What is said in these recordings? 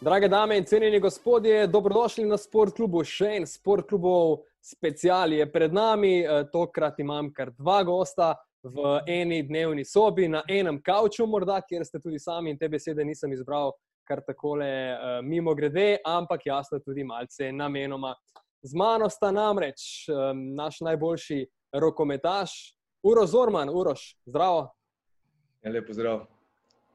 Drage dame in cenjeni gospodje, dobrodošli na Sport klubu. Še en Sport klubov special je pred nami. Eh, tokrat imam kar dva gosta v eni dnevni sobi, na enem kavču, morda, kjer ste tudi sami in te besede nisem izbral kar takole uh, mimo grede, ampak jasno tudi malce namenoma. Z mano sta namreč um, naš najboljši rokometaš, Uroš Zorman, Uroš, zdravo. Ja, lepo zdrav.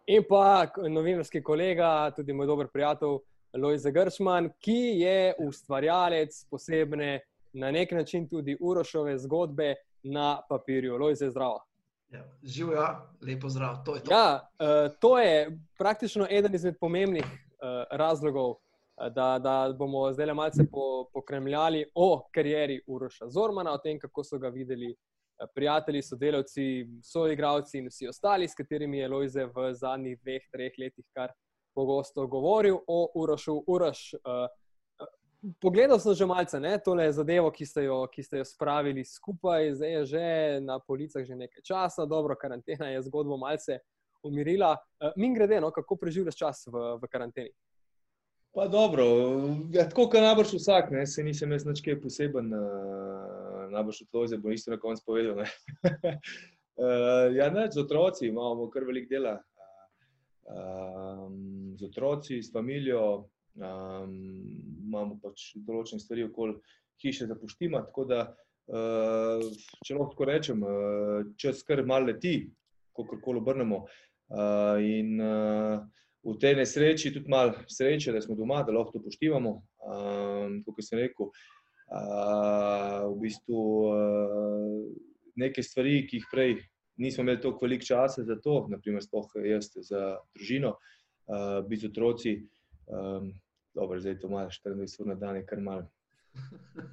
In pa novinarski kolega, tudi moj dober prijatelj, Lojze Gršman, ki je ustvarjalec posebne, na nek način tudi Urošove zgodbe na papirju. Lojze, zdravo. Ja, Živijo, ja, lepo zdrav. To je, to. Ja, uh, to je praktično eden izmed pomembnih uh, razlogov, da, da bomo zdaj le malce po, pokremljali o karieri Uroša Zormana, o tem, kako so ga videli prijatelji, sodelavci, soigravci in vsi ostali, s katerimi je Lojze v zadnjih dveh, treh letih kar pogosto govoril o Urošu. Uroš, uh, pogledal sem že malce ne, tole zadevo, ki ste, jo, ki ste jo spravili skupaj, zdaj je že na policah že nekaj časa, dobro, karantena je zgodbo malce umirila. Uh, Min grede, no, kako preživljaš čas v, v karanteni? Pa dobro, ja, tako kot najbrž vsak, ne, se nisem jaz nič poseben, uh, najbrž od Lojze bo isto na koncu povedal. uh, ja, ne, z otroci imamo kar velik dela. Uh, z otroci, s familijo, um, imamo pač določene stvari okoli hiše za poštima. Tako da, uh, če lahko rečem, uh, čas kar mal leti, kako koli obrnemo. Uh, in, uh, v tej nesreči tudi malo sreče, da smo doma, da lahko to poštivamo. Um, kot sem rekel, uh, v bistvu uh, neke stvari, ki jih prej nismo imeli toliko velik časa za to, naprimer, spoh jaz za družino, uh, biti z otroci. Um, dobro, zdaj to malo 24 ur na dan, je kar malo,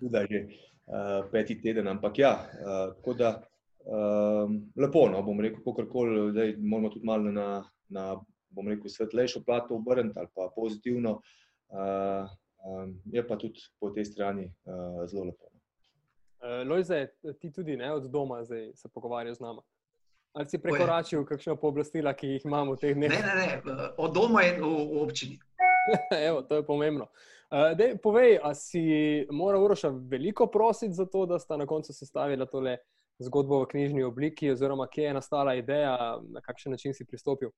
da je uh, peti teden, ampak ja, uh, tako da. Um, lepo, no, bom rekel, kako koli, da moramo tudi malo na, na bom rekel, svetlejšo plato obrniti ali pa pozitivno, uh, um, je pa tudi po tej strani uh, zelo lepo. Uh, Lojze, ti tudi ne od doma zdaj se pogovarjaš z nami. Ali si prekoračil kakšno pooblastila, ki jih imamo v teh dneh? Ne, ne, ne, od doma in v, v občini. Evo, to je pomembno. Uh, dej, povej, ali si moral Uroša veliko prositi za to, da sta na koncu sestavila tole zgodbo v knjižni obliki, oziroma kje je nastala ideja, na kakšen način si pristopil?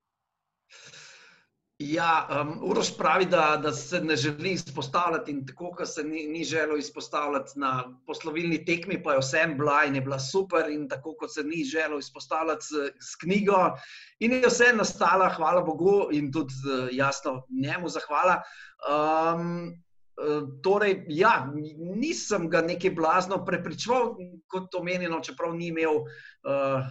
Ja, um, Uroš pravi, da, da se ne želi izpostavljati in tako, kot se ni, ni želel izpostavljati na poslovilni tekmi, pa je vsem bila in je bila super, in tako kot se ni želel izpostavljati s, s knjigo. In je vse nastala, hvala Bogu, in tudi jasno njemu zahvala. Um, torej, ja, nisem ga nekaj blazno prepričal, kot omenjeno, čeprav ni imel. Uh,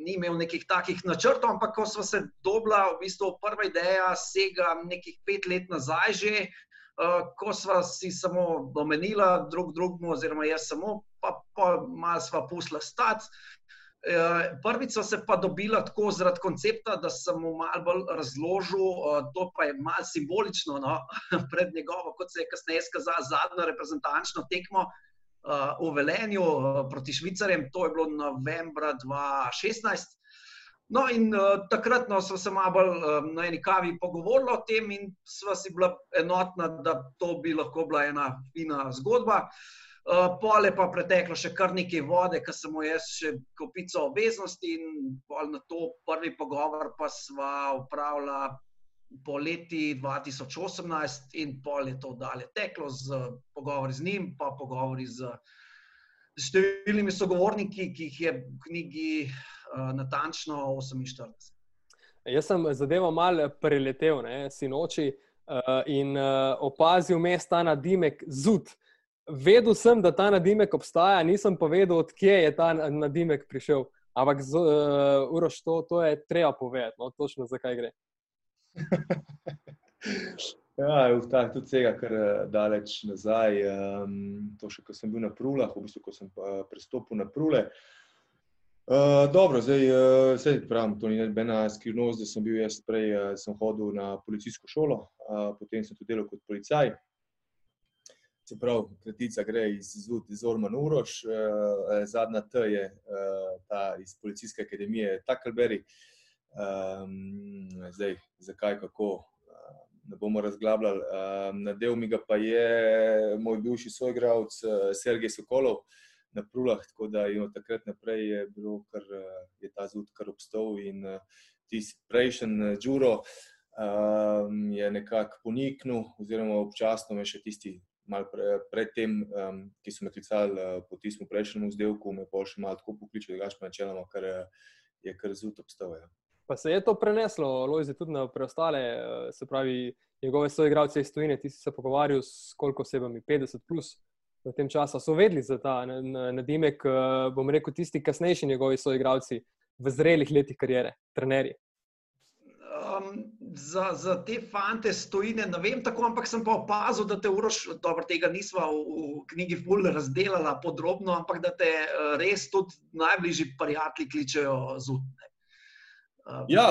ni imel nekih takih načrtov, ampak ko smo se dobila, v bistvu prva ideja sega nekih pet let nazaj že, uh, ko smo si samo omenila drug drugemu, oziroma jaz samo, pa, pa malo sva pusla stati. Uh, prvič so se pa dobila tako zaradi koncepta, da sem mu malo bolj razložil, uh, to pa je malo simbolično, no, pred njegovo, kot se je kasneje skazalo, zadnjo reprezentančno tekmo, uh, v Velenju proti Švicarjem, to je bilo novembra 2016. No, in uh, takrat no, smo se malo bolj uh, na eni kavi pogovorili o tem, in sva si bila enotna, da to bi lahko bila ena fina zgodba. Uh, pole pa preteklo še kar nekaj vode, ker sem jaz še kopico obveznosti, in na to prvi pogovor pa sva upravila po leti 2018 in pol je to dalje teklo z pogovori z njim, pa pogovori z številnimi sogovorniki, ki jih je v knjigi uh, natančno 48. Jaz sem zadevo malo preletel, ne, sinoči, uh, in uh, opazil mesta na Dimek zud. Vedel sem, da ta nadimek obstaja, nisem pa vedel, odkje je ta nadimek prišel. Ampak, uh, Uroš, to, to je treba povedati, no, točno zakaj gre. ja, ta, tudi tega, kar eh, daleč nazaj. Um, to še, ko sem bil na Prulah, v bistvu, ko sem uh, prestopil na Prule. Uh, dobro, zdaj uh, pravim, to ni nobena skrivnost, da sem bil jaz prej, uh, sem hodil na policijsko šolo, uh, potem sem tudi delal kot policaj. Se pravi, kratica gre iz Zud, iz Orman Uroš, uh, zadnja T je uh, ta iz policijske akademije Takelberry. Uh, Um, zdaj, zakaj, kako, ne bomo razglabljali. Um, na del mi ga pa je moj bivši soigralec Sergej Sokolov na Prulah, tako da je od takrat naprej je bilo, kar je ta zud kar obstal in tisti prejšnji Džuro um, je nekako poniknil, oziroma občasno me še tisti. Predtem, pre um, ki so me klicali uh, po tistem prejšnjem vzdelku, me pa še malo tako pokličali, da je načeloma, kar kar zut obstajalo. Ja. Pa se je to preneslo, Lojzi, tudi na preostale, eh, se pravi, njegove soigralce iz Tunisa. Ti si se pogovarjal s koliko osebami, 50 plus v tem času. So vedeli za ta nadimek, eh, bom rekel, tisti kasnejši njegovi soigralci v zrelih letih karijere, trenerji. Um, za, za te fante stojine, ne vem tako, ampak sem pa opazil, da te uroš, dobro, tega nismo v, v knjigi Full razdelala podrobno, ampak da te uh, res tudi najbližji prijatelji kličejo zunaj. Ja,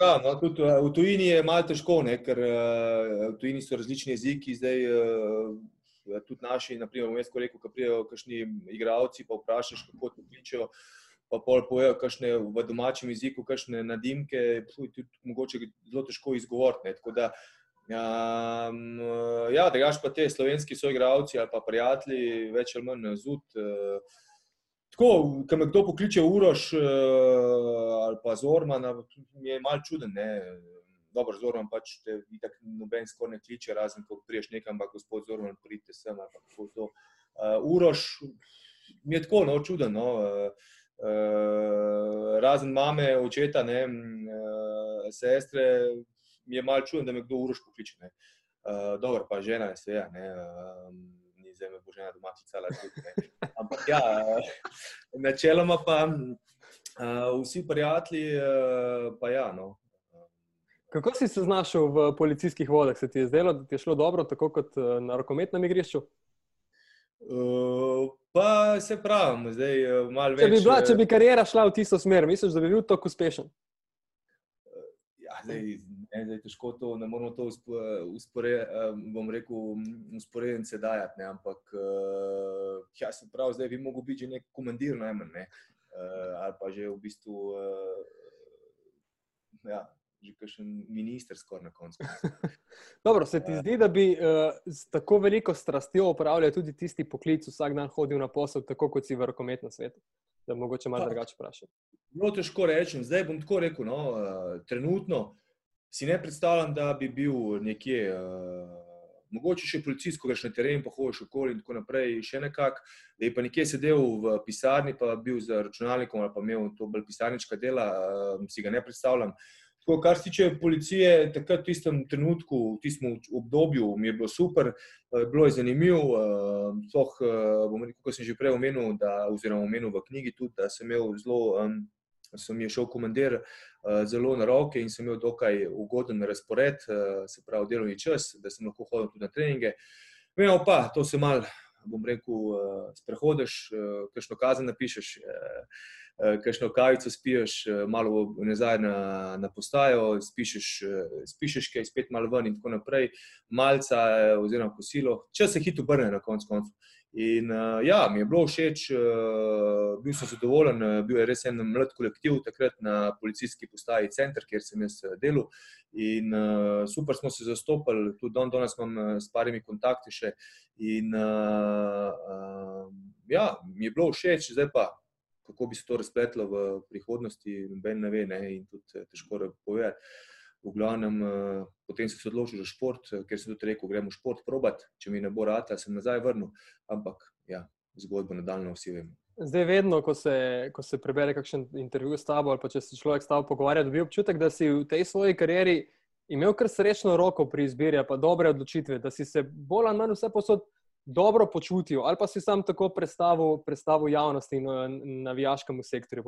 ja no, tudi v tujini je malo težko, ne, ker v tujini so različni jeziki. Zdaj, tudi naši, naprimer, v mestu, ko prijajo kakšni igravci, pa vprašaš, kako to kličejo. Pa pol pojejo kakšne v domačem jeziku, kakšne nadimke, tudi mogoče zelo težko izgovoriti. Tako da, um, ja, da gaš pa te slovenski soigravci ali pa prijatelji, več ali manj zud. Uh, Tako, ko me kdo pokliče Uroš uh, ali pa Zorman, mi je mal čuden. Ne? Dobro, Zorman pač te itak noben skoraj ne kliče, razen ko priješ nekam, ampak gospod Zorman, pridite sem. Uh, Uroš mi je tako no, čuden. No? Uh, uh, razen mame, očeta, ne, uh, sestre, mi je mal čuden, da me kdo Uroš pokliče. Uh, dobro, pa žena je sve. Uh, zdaj me bo že na domači cela tudi. Ampak ja, načeloma pa uh, vsi prijatelji, uh, pa ja. No. Kako si se znašel v policijskih vodah? Se ti je zdelo, da ti je šlo dobro, tako kot na rokometnem igrišču? Uh, pa se pravi, zdaj malo več. Če bi, bila, če bi karijera šla v tisto smer, misliš, da bi bil tako uspešen? Ja, zdaj, ne, zdaj težko to, ne moramo to usporediti, usporediti se dajati, ne, ampak uh, ja, se pravi, zdaj bi mogel biti že nek komandir najmanj, ne, uh, ali pa že v bistvu, uh, ja, že kakšen minister skoraj na koncu. Dobro, se ti zdi, da bi uh, z tako veliko strastjo upravljal tudi tisti poklic, vsak dan hodil na posel, tako kot si v rokometnem svetu? Da mogoče malo drugače vprašam. Zelo težko rečem. Zdaj bom tako rekel. No, uh, trenutno si ne predstavljam, da bi bil nekje, uh, mogoče še policist, ko greš na teren, pa hočeš okoli in tako naprej, še nekako, da je pa nekje sedel v pisarni, pa bil za računalnikom ali pa imel to bolj pisarnička dela, uh, si ga ne predstavljam. Tako, kar se tiče policije, takrat v tistem trenutku, v tistem obdobju, mi je bilo super, bilo je zanimivo. Sploh, bom rekel, kot sem že prej omenil, da, oziroma omenil v knjigi, tudi, da sem imel zelo um, sem mi šel komandir uh, zelo na roke in sem imel dokaj ugoden razpored, uh, se pravi delovni čas, da sem lahko hodil tudi na treninge. Vemo pa, to se mal, bom rekel, sprehodiš, uh, kakšno kazen napišeš. Uh, Kajšno kavico spiješ, malo nazaj na, na postajo, spišeš, spišeš kaj, spet malo ven, in tako naprej, malce, oziroma kosilo, če se hitro obrne na koncu. Konc. In uh, ja, mi je bilo všeč, uh, bil sem zadovoljen, uh, bil je res en mlad kolektiv takrat na policijski postaji Center, kjer sem jaz delal. In uh, super smo se zastopali, tudi don, danes imam s parimi kontakti še. In uh, uh, ja, mi je bilo všeč, zdaj pa, kako bi se to razpletlo v prihodnosti, noben ne ve, ne, in tudi težko povedati v glavnem, uh, potem sem se odločil za šport, uh, ker sem tudi rekel, gremo šport probat, če mi ne bo rata, sem nazaj vrnil. Ampak ja, zgodbo nadaljno vsi vemo. Zdaj, vedno, ko se, ko se prebere kakšen intervju s tabo, ali pa če se človek s tabo pogovarja, dobi občutek, da si v tej svoji karieri imel kar srečno roko pri izbiri, pa dobre odločitve, da si se bolj ali manj vse posod dobro počutil, ali pa si sam tako predstavil, predstavil javnosti in navijaškemu sektorju.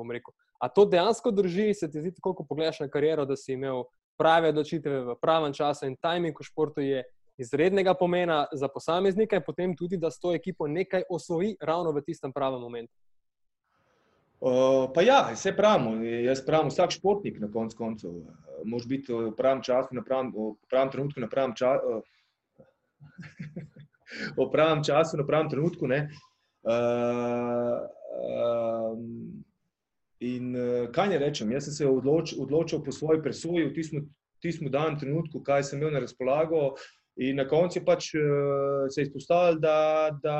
A to dejansko drži, se ti zdi, tako, ko pogledaš na kariero, da si imel prave odločitve v pravem času in timing v športu je izrednega pomena za posameznika in potem tudi, da s to ekipo nekaj osvoji ravno v tistem pravem momentu. Uh, pa ja, vse pravimo. Jaz pravim, vsak športnik na koncu koncev mora biti v pravem času, na pravem, v pravem trenutku, na pravem času. Uh, v pravem času, na pravem trenutku. Uh, uh, In uh, kaj ne rečem, jaz sem se odloč, odločil po svoji presoji v tistem tistem danem trenutku, kaj sem imel na razpolago. In na koncu je pač uh, se izpostavilo, da, da,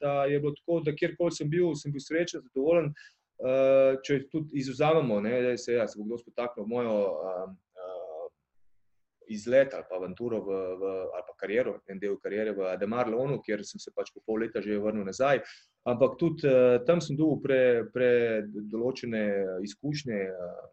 da je bilo tako, da kjerkoli sem bil, sem bil srečen, zadovoljen. Uh, če tudi izuzamemo, ne, da se, ja, se bo kdo spotaknil v mojo uh, izlet ali pa avanturo v, v, ali pa kariero, en del karijere v Ademar Lonu, kjer sem se pač po pol leta že vrnil nazaj. Ampak tudi uh, tam sem dobil pre, pre določene izkušnje. Uh,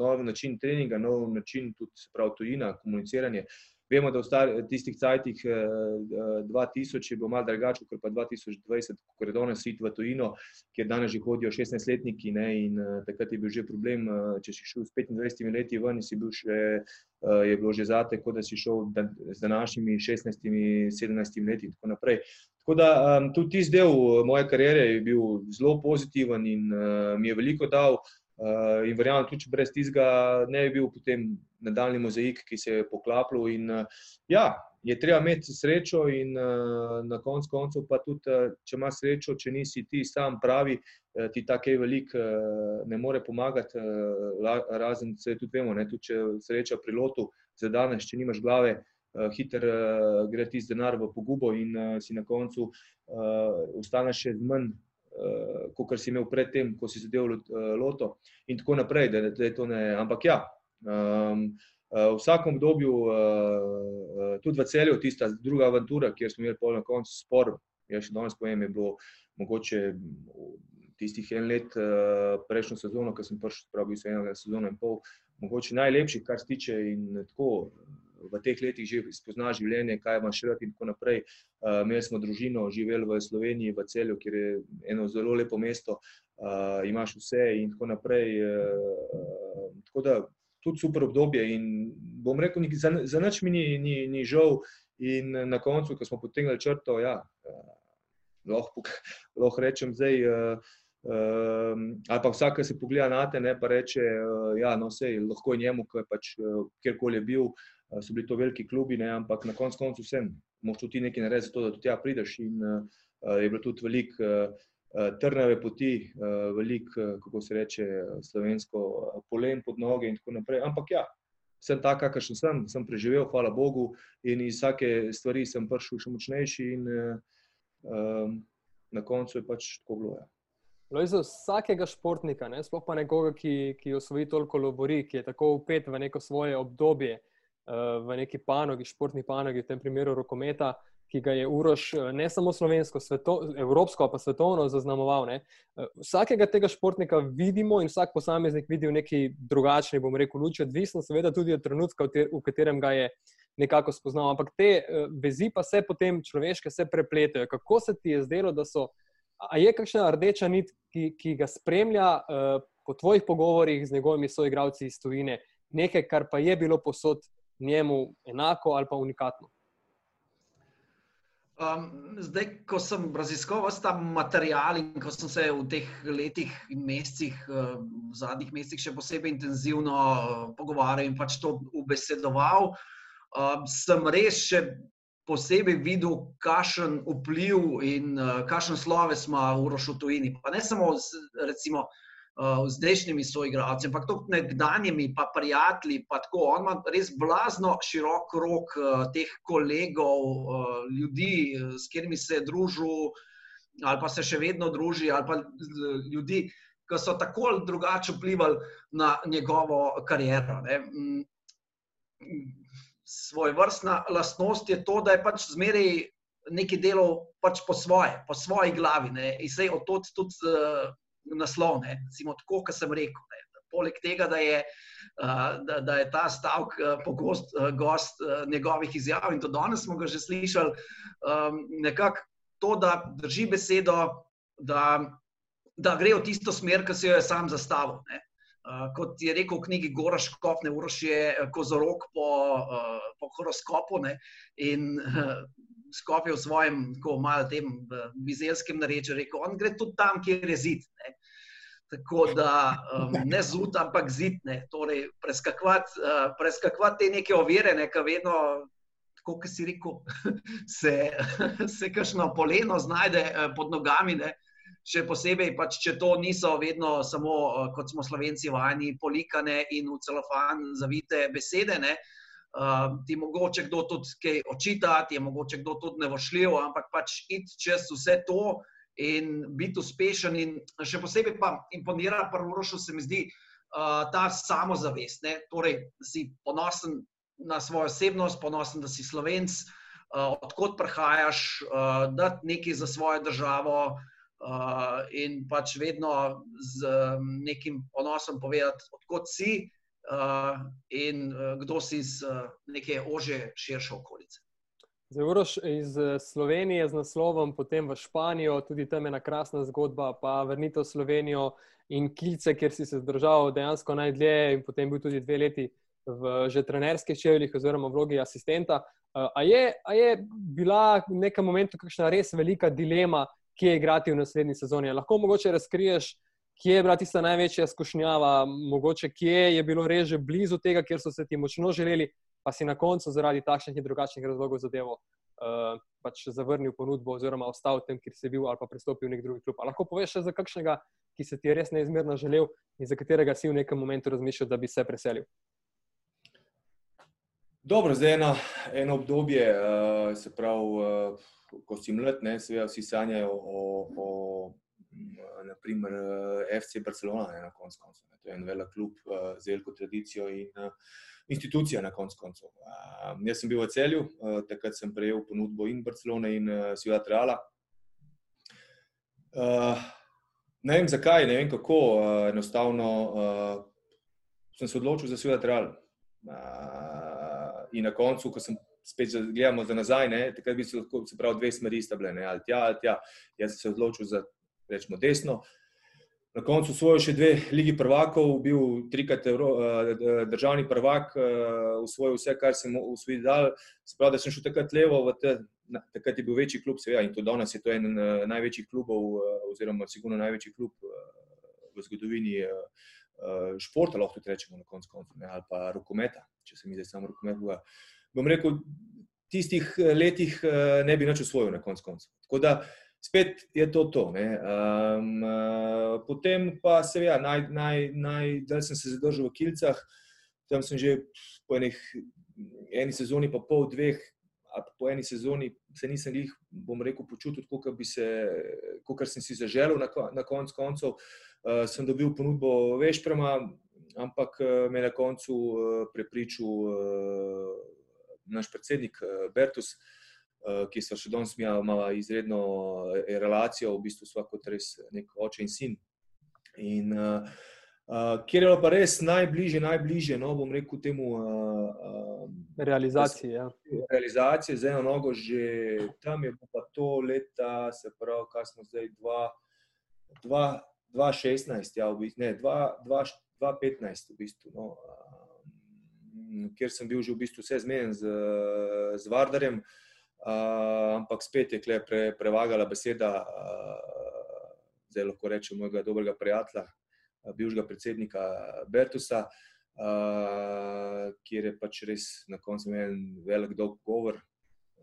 Nov način treninga, nov način tudi prav tujina, komuniciranje. Uh, Vemo, da v tistih cajtih 2000 eh, eh, je bilo malo drugače, kot pa 2020, ko je danes svet v tujino, kjer danes že hodijo 16-letniki ne, in uh, takrat je bil že problem, če si šel s 25 leti ven, si bil še, je bilo že zate, kot da si šel z današnjimi 16-17 leti in tako naprej. Tako da um, tudi tisti del moje kariere je bil zelo pozitiven in uh, mi je veliko dal. Uh, in verjamem, tudi brez tistega ne bi bil potem nadaljni mozaik, ki se je poklapljal. Uh, ja, je treba imeti srečo, in uh, na koncu koncev, pa tudi, uh, če imaš srečo, če nisi ti sam pravi, uh, ti tako velik uh, ne more pomagati. Uh, razen, se tudi vemo, ne, tudi če sreča pri lotu za danes, če nimaš glave. Hiter uh, gre ti z denar v pogubo, in uh, si na koncu uh, ostaneš še z manj uh, kot si imel predtem, ko si zadeval uh, loto, in tako naprej. Da, da to ne, ampak ja, um, v vsakem obdobju, uh, tudi v celju, tista druga avantura, kjer smo imeli pol na koncu spor, jaz še danes povem, je bilo mogoče. Tistih en let, uh, prejšnjo sezono, ki sem prišel, pravi, so eno sezono in pol, mogoče najlepši, kar se tiče in tako v teh letih že spoznaš življenje, kaj imaš rad in tako naprej. Uh, imeli smo družino, živeli v Sloveniji, v celju, kjer je eno zelo lepo mesto, uh, imaš vse in tako naprej. Uh, tako da tudi super obdobje in bom rekel, za, za nič mi ni, ni, ni žal in na koncu, ko smo potegnili črto, ja, uh, lahko, lahko rečem zdaj. Uh, Um, ali pa vsak, ki se pogleda na te, ne, pa reče, da uh, ja, no, lahko je njemu, pač, uh, kjerkoli je bil, Eh, so bili to veliki klubi, ne, ampak na koncu koncev vsem, moš tudi nekaj narediti, zato, da tudi tja prideš. In uh, je bilo tudi veliko uh, trnave poti, uh, veliko, uh, kako se reče, slovensko uh, polen pod noge in tako naprej. Ampak ja, sem tak, kakršen sem, sem preživel, hvala Bogu, in iz vsake stvari sem prišel še močnejši, in um, na koncu je pač tako bilo. Ja. Za vsakega športnika, ne, sploh pa nekoga, ki, ki osvoji toliko lobori, ki je tako upet v neko svoje obdobje, uh, v neki panogi, športni panogi, v tem primeru rokometa, ki ga je Uroš ne samo slovensko, sveto, evropsko, pa svetovno zaznamoval. Ne. Vsakega tega športnika vidimo in vsak posameznik vidi v neki drugačni, bom rekel, luči, odvisno seveda tudi od trenutka, v katerem ga je nekako spoznal. Ampak te vezi pa se potem človeške se prepletajo. Kako se ti je zdelo, da so, a je kakšna rdeča nit, ki, ki ga spremlja po tvojih pogovorih z njegovimi soigravci iz Tuvine, nekaj, kar pa je bilo posod njemu enako ali pa unikatno? Um, zdaj, ko sem raziskoval ta material in ko sem se v teh letih in mesecih, uh, v zadnjih mesecih, še posebej intenzivno uh, pogovarjal in pač to ubesedoval, uh, sem res še posebej videl, kakšen vpliv in uh, kakšen sloves ima Uroš v tujini. Pa ne samo, recimo, uh, zdajšnjimi soigralci, ampak tudi nekdanjimi, pa prijatelji. Pa tako, on ima res blazno širok rok uh, teh kolegov, uh, ljudi, s katerimi se je družil, ali pa se še vedno druži, ali pa ljudi, ki so tako ali drugače vplivali na njegovo kariero. Ne. Mm, svoj vrstna lastnost je to, da je pač zmeraj nekaj delov pač po svoje, po svoji glavi. Ne. In se od tod tudi uh, naslov. Ne, recimo, tako, kot sem rekel. Ne, poleg tega, da je, da, da je ta stavek pogost gost njegovih izjav in to danes smo ga že slišali, nekako to, da drži besedo, da, da gre v tisto smer, ki si jo je sam zastavil. Ne. Kot je rekel v knjigi Gora Škop, ne uroš je kozorok po, po horoskopu ne, in Skop je v svojem, tako malo tem vizelskem narečju rekel, on gre tudi tam, kjer je zid. Ne. Tako da um, ne zud, ampak zid. Torej, preskakovati uh, preskakovat te neke ovire, ne, ki vedno, kot si rekel, se, se kakšno poleno znajde uh, pod nogami. Ne. še posebej, pač, če to niso vedno samo, kot smo slovenci, vajeni, polikane in v celofan zavite besede. Ne. Uh, ti mogoče kdo tudi kaj očita, ti je mogoče kdo tudi nevošljiv, ampak pač iti čez vse to in biti uspešen. In še posebej pa imponira, prvo, se mi zdi, uh, ta samozavest. Ne? Torej, si ponosen na svojo osebnost, ponosen, da si slovenc, uh, odkot prihajaš, uh, da nekaj za svojo državo. Uh, in pač vedno z um, nekim ponosom povedati, odkot si, uh, in uh, kdo si iz uh, neke ože, širše okolice. Zavoroš iz Slovenije z naslovom, potem v Španijo, tudi tam je ena krasna zgodba, pa vrnitev v Slovenijo in Kilce, kjer si se zdržal dejansko najdlje in potem bil tudi dve leti v že trenerskih čevljih oziroma vlogi asistenta. A je, a je bila v nekem momentu kakšna res velika dilema, kje igrati v naslednji sezoni? Lahko mogoče razkriješ, kje je bila tista največja skušnjava, mogoče kje je bilo res že blizu tega, kjer so se ti močno želeli, pa si na koncu zaradi takšnih in drugačnih razlogov zadevo uh, pač zavrnil ponudbo, oziroma ostal tam, kjer si bil, ali pa pristopil v nek drugi klub. Ali lahko poveš še za kakšnega, ki se ti je res neizmerno želel in za katerega si v nekem momentu razmišljal, da bi se preselil? Dobro, zdaj eno, eno obdobje, uh, se pravi, uh, ko si mlad, ne, seveda vsi sanjajo o, o naprimer eh, FC Barcelona, ne, na koncu koncev. To je en velik klub uh, z veliko tradicijo in uh, institucija na koncu koncev. Uh, jaz sem bil v celju, uh, takrat sem prejel ponudbo in Barcelona in uh, Ciudad Reala. Uh, ne vem zakaj, ne vem kako, uh, enostavno uh, sem se odločil za Ciudad Real. Uh, in na koncu, ko sem spet gledamo za nazaj, ne, takrat bi se lahko, se pravi, dve smeri sta bile, ne, ali tja, ali tja. Jaz sem se odločil za rečemo desno. Na koncu svojo še dve lige prvakov, bil trikrat evro, uh, državni prvak, usvojil vse, kar sem v svoji dal. Sprav, da sem šel takrat levo, te, takrat je bil večji klub, seveda, in to danes je to en največjih klubov, oziroma sigurno največji klub v zgodovini športa, lahko tudi rečemo na koncu konca, ne, ali pa rokometa, če se mi zdaj samo rokomet. Bom rekel, tistih letih ne bi nič usvojil na koncu konca. Tako da, spet je to to. Um, uh, potem pa seveda, naj, naj, naj, da sem se zadržal v Kilcah, tam sem že po enih, eni sezoni, pa pol dveh, a po eni sezoni se nisem jih, bom rekel, počutil, kot bi se, kot sem si zaželel na, na koncu koncev. Uh, sem dobil ponudbo vešprema, ampak uh, me je na koncu uh, prepričal uh, naš predsednik uh, Bertus. Eh, ki so še danes imeli izredno eh, relacijo, v bistvu so kot res nek oče in sin. In uh, uh, kjer je pa res najbližje, najbližje, no bom rekel temu. Uh, uh, realizacije. Ja. Realizacije z eno nogo, že tam je pa to leta, se pravi, kaj smo zdaj, 2016, ja, v bistvu, ne, 2015, v bistvu. No, uh, Ker sem bil že v bistvu vse zmeden z, z Vardarjem, uh, ampak spet je kle pre, prevagala beseda, uh, zdaj lahko rečem, mojega dobrega prijatelja, uh, bivšega predsednika Bertusa, uh, kjer je pač res na koncu imel en velik dolg govor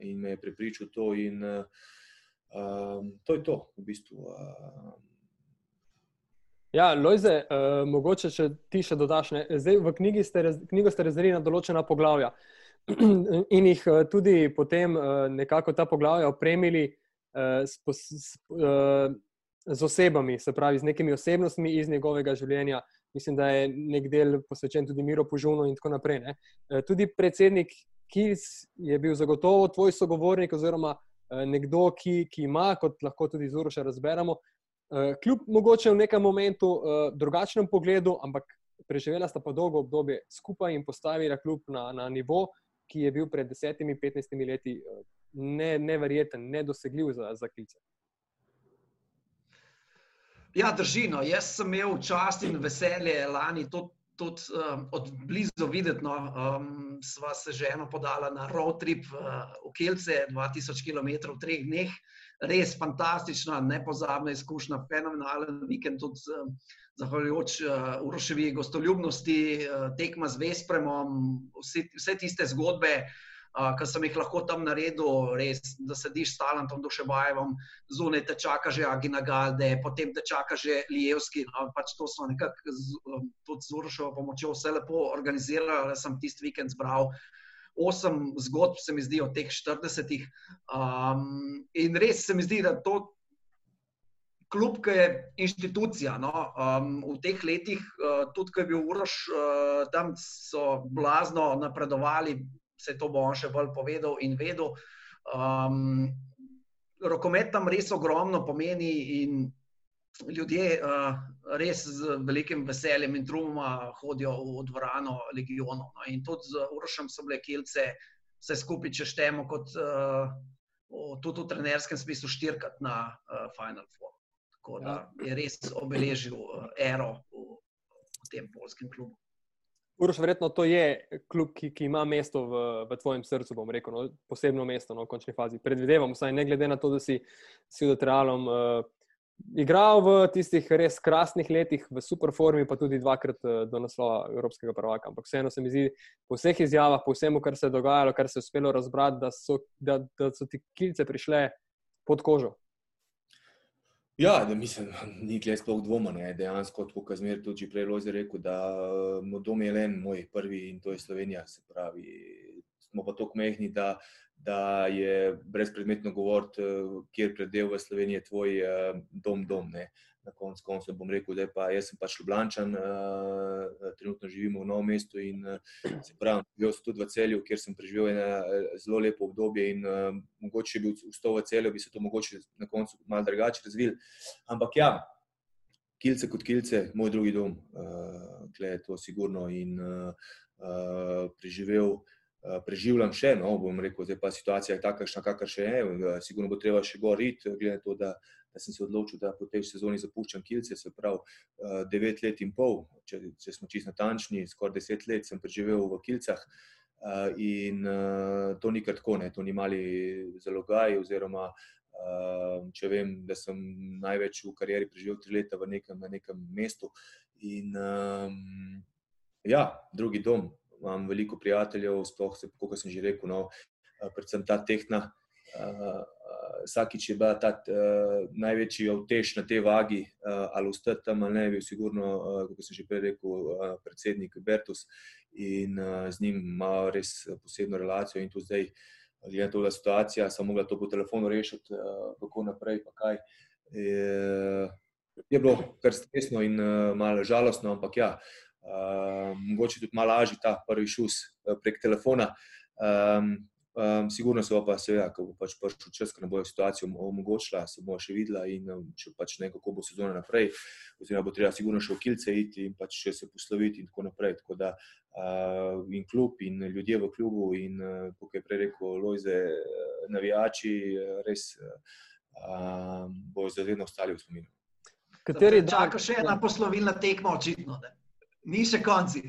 in me je prepričal to. In, uh, to je to, v bistvu. Uh, Ja, Lojze, uh, mogoče če ti še dodaš. Ne? Zdaj v knjigi ste, knjigo ste razdelili na določena poglavja. Uh, in jih eh, tudi potem eh, nekako ta poglavja opremili eh, s, s, z osebami, se pravi z nekimi osebnostmi iz njegovega življenja. Mislim, da je nek del posvečen tudi Miro Požunu in tako naprej. Ne. Tudi predsednik Kis je bil zagotovo tvoj sogovornik oziroma nekdo, ki, ki ima, kot lahko tudi z Uroša razberemo, kljub mogoče v nekem momentu drugačnem pogledu, ampak preživela sta pa dolgo obdobje skupaj in postavila kljub na, na nivo, ki je bil pred desetimi, petnajstimi leti eh, ne, neverjeten, nedosegljiv za, za klice. Ja, držino. Jaz sem imel čast in veselje lani tudi, tudi um, od blizu videti. No, um, sva se že eno podala na road trip uh, v Kelce, 2000 km v treh dneh. Res fantastična, nepozabna izkušnja, fenomenalen vikend, tudi um, zahvaljujoč uh, Uroševi gostoljubnosti, uh, tekma z Vespremom, vse, vse tiste zgodbe. uh, ki sem jih lahko tam naredil, res, da sediš s talentom, duševajem, zunaj te čaka že Agina Galde, potem te čaka že Lijevski. No, pač to so nekako tudi z Urošovo pomočjo vse lepo organizirali, sem tisti vikend zbral. Osem zgodb se mi zdi od teh 40. Um, in res se mi zdi, da to kljub, ki je inštitucija. No, um, v teh letih, uh, tudi ko je bil Uroš, uh, tam so blazno napredovali, se to bo on še bolj povedal in vedel. Um, rokomet tam res ogromno pomeni in ljudje uh, res z velikim veseljem in trumom hodijo v dvorano legionov. No, in tudi z Urošem so bile kilce, vse skupaj češtemo kot. Uh, Tudi v trenerskem smislu štirikrat na uh, Final Four. Tako da ja. je res obeležil eh, ero v, v tem polskem klubu. Uroš, verjetno to je klub, ki, ki ima mesto v, v tvojem srcu, bom rekel, no, posebno mesto no, v končni fazi. Predvidevam, vsaj ne glede na to, da si s Judotralom uh, igral v tistih res krasnih letih, v super formi, pa tudi dvakrat uh, do naslova Evropskega prvaka. Ampak vseeno se mi zdi, po vseh izjavah, po vsem, kar se je dogajalo, kar se je uspelo razbrati, da so, da, da so ti kilce prišle pod kožo. Ja, da mislim, ni tle sploh dvoma, ne. dejansko, kot je zmeraj tudi prej Lojzer rekel, da moj dom je len moj prvi in to je Slovenija, se pravi, smo pa tako mehni, da, da je brezpredmetno govoriti, kjer predel v Sloveniji je tvoj dom, dom, ne. Na koncu koncev bom rekel, da pa jaz sem pač Ljubljana, uh, trenutno živimo v novem mestu in se pravi, živel sem tudi v celju, kjer sem preživel eno zelo lepo obdobje in mogoče bi vstop v celju, bi se to mogoče na koncu malo drugače razvil. Ampak ja, kilce kot kilce, moj drugi dom, tle je to sigurno in preživel. Preživljam še, no, bom rekel, da je situacija takšna, kakršna je. Sigurno bo treba še goriti, glede na to, da da sem se odločil, da po tej sezoni zapuščam kilce, se pravi, devet let in pol, če, če smo čisto natančni, skoraj deset let sem preživel v kilcah. Uh, in uh, to ni kratko, ne, to ni mali zalogaj. Oziroma, uh, če vem, da sem največ v karieri preživel tri leta v nekem, na nekem mestu. In um, ja, drugi dom, imam veliko prijateljev, sploh se, kot sem že rekel, no, predvsem ta tehna. Uh, vsakič je bila ta uh, največji avtež na tej vagi, uh, ali ostati tam ali ne, bil sigurno, uh, kot sem že prej rekel, uh, predsednik Bertus in uh, z njim ima res posebno relacijo in tu zdaj, glede na to, da situacija, sem mogla to po telefonu rešiti, uh, kako naprej, pa kaj. Je, je bilo kar stresno in uh, malo žalostno, ampak ja, uh, mogoče tudi malo lažji ta prvi šus uh, prek telefona. Um, Um, sigurno se bo pa, seveda, ko bo pač prišel čas, ko ne bo situacija omogočila, se bo še videla in če pač ne, kako bo sezona naprej, oziroma bo treba sigurno še v kilce iti in pač še se posloviti in tako naprej. Tako da uh, in klub in ljudje v klubu in, uh, kot je prej rekel Lojze, navijači, res uh, bo zavedno ostali v spominu. Kateri dan? Čaka še ena poslovilna tekma, očitno. Ne? Ni še konci.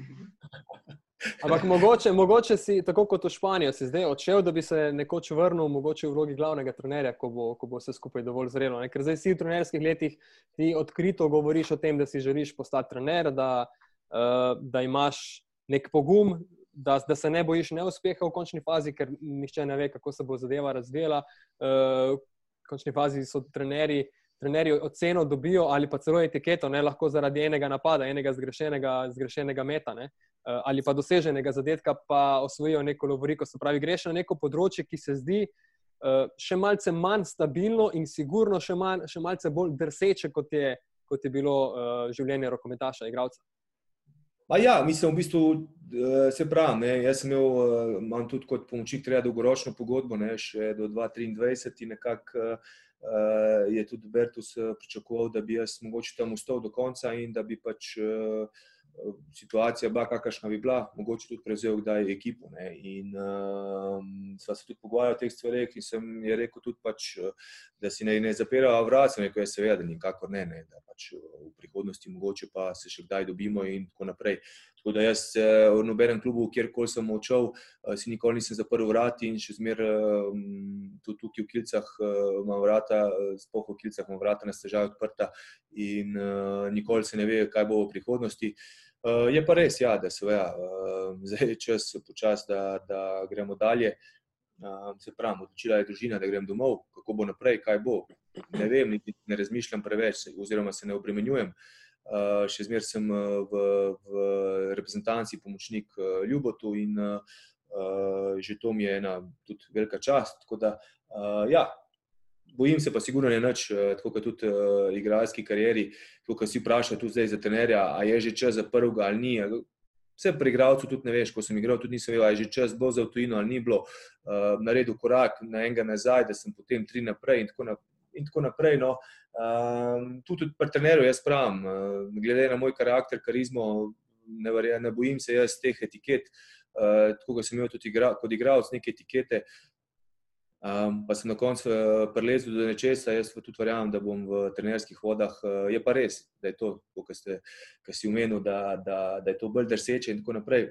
Ampak mogoče, mogoče si, tako kot v Španijo, si zdaj odšel, da bi se nekoč vrnil, mogoče v vlogi glavnega trenerja, ko bo, ko bo vse skupaj dovolj zrelo. Ne? Ker zdaj si v trenerskih letih ti odkrito govoriš o tem, da si želiš postati trener, da, uh, da imaš nek pogum, da, da se ne bojiš neuspeha v končni fazi, ker nihče ne ve, kako se bo zadeva razvijala. Uh, v končni fazi so trenerji. Trenerji oceno dobijo ali pa celo etiketo, ne lahko zaradi enega napada, enega zgrešenega, zgrešenega meta. Uh, Eh, ali pa doseženega zadetka, pa osvojijo neko lovoriko. Se pravi, greš na neko področje, ki se zdi uh, še malce manj stabilno in sigurno še, manj, še malce bolj drseče, kot je, kot je bilo uh, življenje rokometaša, igralca. Pa ja, mislim, v bistvu se pravi. Ne, jaz sem imel, imam tudi kot pomočnik, treba dolgoročno pogodbo, ne, še do 2023 in nekako je tudi Bertus pričakoval, da bi jaz mogoče tam ustal do konca in da bi pač. Uh, situacija bila, kakršna bi bila, mogoče tudi prevzel kdaj ekipo. Ne. In um, sva se tudi pogovarjala o teh stvareh, in sem je rekel tudi, pač, da si ne, ne zapirajo vrat, sem rekel, ja, seveda, da nikakor ne, ne, da pač v prihodnosti mogoče pa se še kdaj dobimo in tako naprej. Tako da jaz v nobenem klubu, kjerkoli sem odšel, si nikoli nisem zaprl vrat in še zmeraj tudi tukaj v Kilcah imam vrata, spoh v Kilcah imam vrata na stežaj odprta in nikoli se ne ve, kaj bo v prihodnosti. Je pa res, ja, da se ja, uh, zdaj je čas počas, da, da gremo dalje. Se pravi, odločila je družina, da grem domov, kako bo naprej, kaj bo. Ne vem, niti ne razmišljam preveč, oziroma se ne obremenjujem. Uh, še zmeraj sem v, v reprezentanci pomočnik uh, Ljubotu in uh, že to mi je ena tudi velika čast. Tako da, uh, ja, bojim se pa sigurno ne nič, eh, tako kot tudi uh, igralski karieri, ko si vprašal tudi zdaj za trenerja, a je že čas za prvega ali ni. Vse pri igralcu tudi ne veš, ko sem igral, tudi nisem vedel, ali je že čas bo za tujino ali ni bilo. Uh, naredil korak na enega nazaj, da sem potem tri naprej in tako naprej. In tako naprej no. uh, tudi pri trenerju jaz pravim, uh, glede na moj karakter, karizmo, ne, ne bojim se jaz teh etiket. Uh, tako sem imel tudi igra, kot igralec, neke etikete, Um, pa sem na koncu uh, prelezel do nečesa, jaz tudi verjamem, da bom v trenerskih vodah. Uh, je pa res, da je to, kar si umenil, da, da, da je to bolj drseče in tako naprej.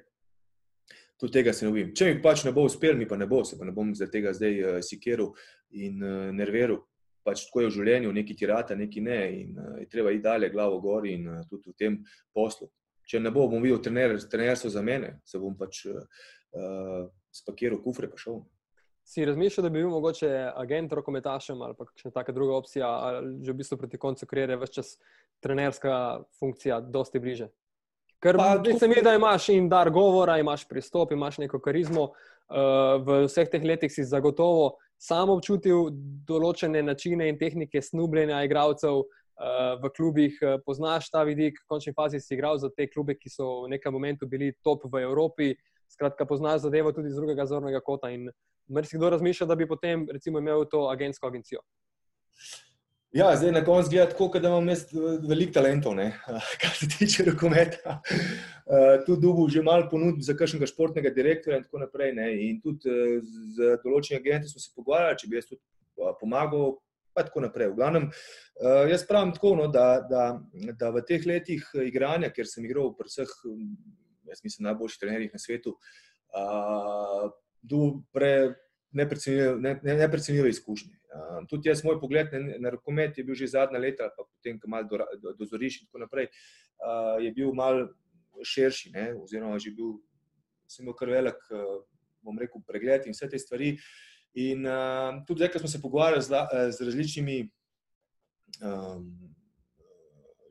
Tudi tega se ne bojim. Če mi pač ne bo uspel, mi pa ne bo, se pa ne bom zaradi tega zdaj uh, sikeril in uh, nerviral. Pač tako je v življenju, neki ti rata, neki ne. In uh, je treba iti dalje, glavo gor in uh, tudi v tem poslu. Če ne bo, bom videl trener, trenerstvo za mene, se bom pač uh, spakiral kufre pa šel si razmišljal, da bi bil mogoče agent rokometašem ali pa kakšna taka druga opcija, ali že v bistvu proti koncu karijere, več čas trenerska funkcija, dosti bliže. Ker se mi, da imaš in dar govora, imaš pristop, imaš neko karizmo. Uh, v vseh teh letih si zagotovo sam občutil določene načine in tehnike snubljenja igralcev uh, v klubih, uh, poznaš ta vidik, v končni fazi si igral za te klube, ki so v nekem momentu bili top v Evropi. Skratka, poznaš zadevo tudi z drugega zornega kota. In marsikdo razmišlja, da bi potem recimo, imel to agentsko agencijo. Ja, zdaj na koncu gleda tako, da imam jaz veliko talentov, ne? kar se tiče rokometa. Uh, tu dubu že malo ponudb za kakšnega športnega direktorja in tako naprej. Ne? In tudi uh, z določenimi agenti smo se pogovarjali, če bi jaz tudi uh, pomagal, pa tako naprej. V glavnem, jaz pravim tako, no, da, da, da v teh letih igranja, ker sem igral v vseh, jaz mislim, najboljših trenerjih na svetu, uh, pre, neprecenljive izkušnje. Um, tudi jaz, moj pogled na, na rokomet je bil že zadnja leta, pa potem, ko malo do, do, dozoriš in tako naprej, uh, je bil mal širši, ne? oziroma že bil, sem imel kar velik, uh, bom rekel, pregled in vse te stvari. In uh, tudi zdaj, ko smo se pogovarjali z, z različnimi um,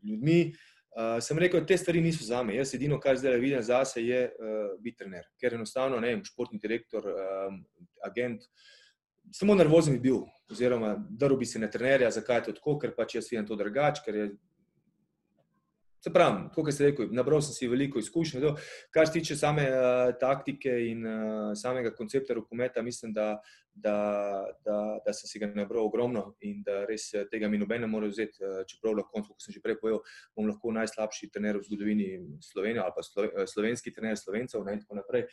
ljudmi, uh, Uh, sem rekel, te stvari niso za me. Jaz edino, kar zdaj vidim za sebe, je uh, biti trener. Ker enostavno, ne vem, športni direktor, um, agent, samo nervozen bi bil, oziroma drl bi se na trenerja, zakaj je to tako, ker pač jaz vidim to drugače, ker je Se pravi, kot ste rekli, nabral sem si veliko izkušenj. Kar se tiče same uh, taktike in uh, samega koncepta rokometa, mislim, da, da, da, da sem si ga nabral ogromno in da res eh, tega mi noben ne more vzeti. Uh, čeprav lahko, kot sem že prej povedal, bom lahko najslabši trener v zgodovini Slovenije ali pa slo, slovenski trener slovencev in tako naprej.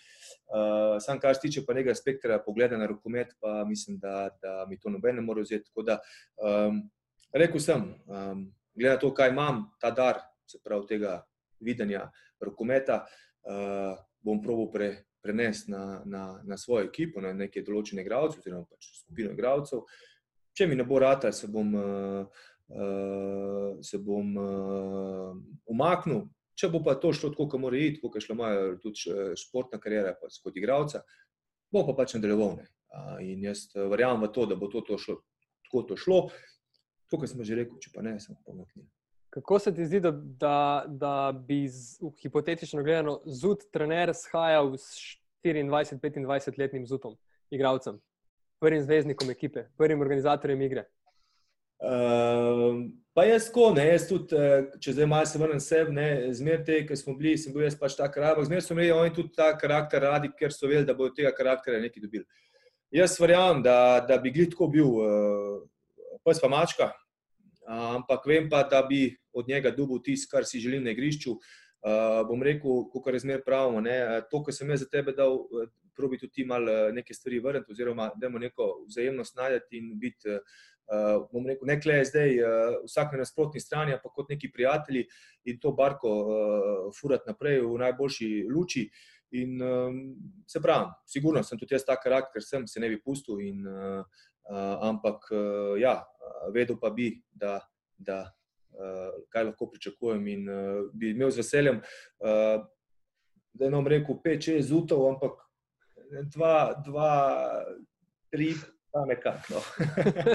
Uh, sam, kar se tiče pa nekega spektra pogleda na rokomet, pa mislim, da, da mi to noben ne more vzeti. Tako da um, rekel sem, um, glede na to, kaj imam, ta dar se pravi tega videnja rokometa, uh, bom probil pre, prenesti na, na, na svojo ekipo, na neke določene igralce, oziroma pač skupino igralcev. Če mi ne bo rata, se bom, uh, uh, se bom uh, umaknil. Če bo pa to šlo tako, kot mora iti, kot je šla moja tudi športna karijera, pa kot igralca, bo pa pač nadaljeval. Uh, in jaz verjamem v to, da bo to, to šlo, tako to šlo. To, kar sem že rekel, če pa ne, sem pomaknil. Kako se ti zdi, da, da, da bi z, hipotetično gledano zud trener shajal s 24-25 letnim zudom, igravcem, prvim zvezdnikom ekipe, prvim organizatorjem igre? Uh, pa jaz tako, ne, jaz tudi, eh, če zdaj malo se vrnem sebe, ne, zmer te, ki smo bili, sem bil jaz pač ta karakter, zmer so imeli oni tudi ta karakter radi, ker so vedeli, da bodo tega karaktera nekaj dobili. Jaz verjamem, da, da bi glih tako bil, uh, pes pa mačka, ampak vem pa, da bi od njega dobil tisto, kar si želim na igrišču. Uh, bom rekel, kot je zmer pravno, to, kar sem jaz za tebe dal, probi tudi ti malo neke stvari vrniti, oziroma da imamo neko vzajemnost najti in biti, uh, bom rekel, ne kle zdaj, uh, vsak na nasprotni strani, pa kot neki prijatelji in to barko uh, furati naprej v najboljši luči. In um, se pravi, sigurno sem tudi jaz ta karakter, sem se ne bi pustil. In, Uh, ampak, uh, ja, vedel pa bi, da, da kaj lahko pričakujem. In bi imel z veseljem, da ne bom rekel, pet, šest zutov, ampak dva, dva tri, nekako. No.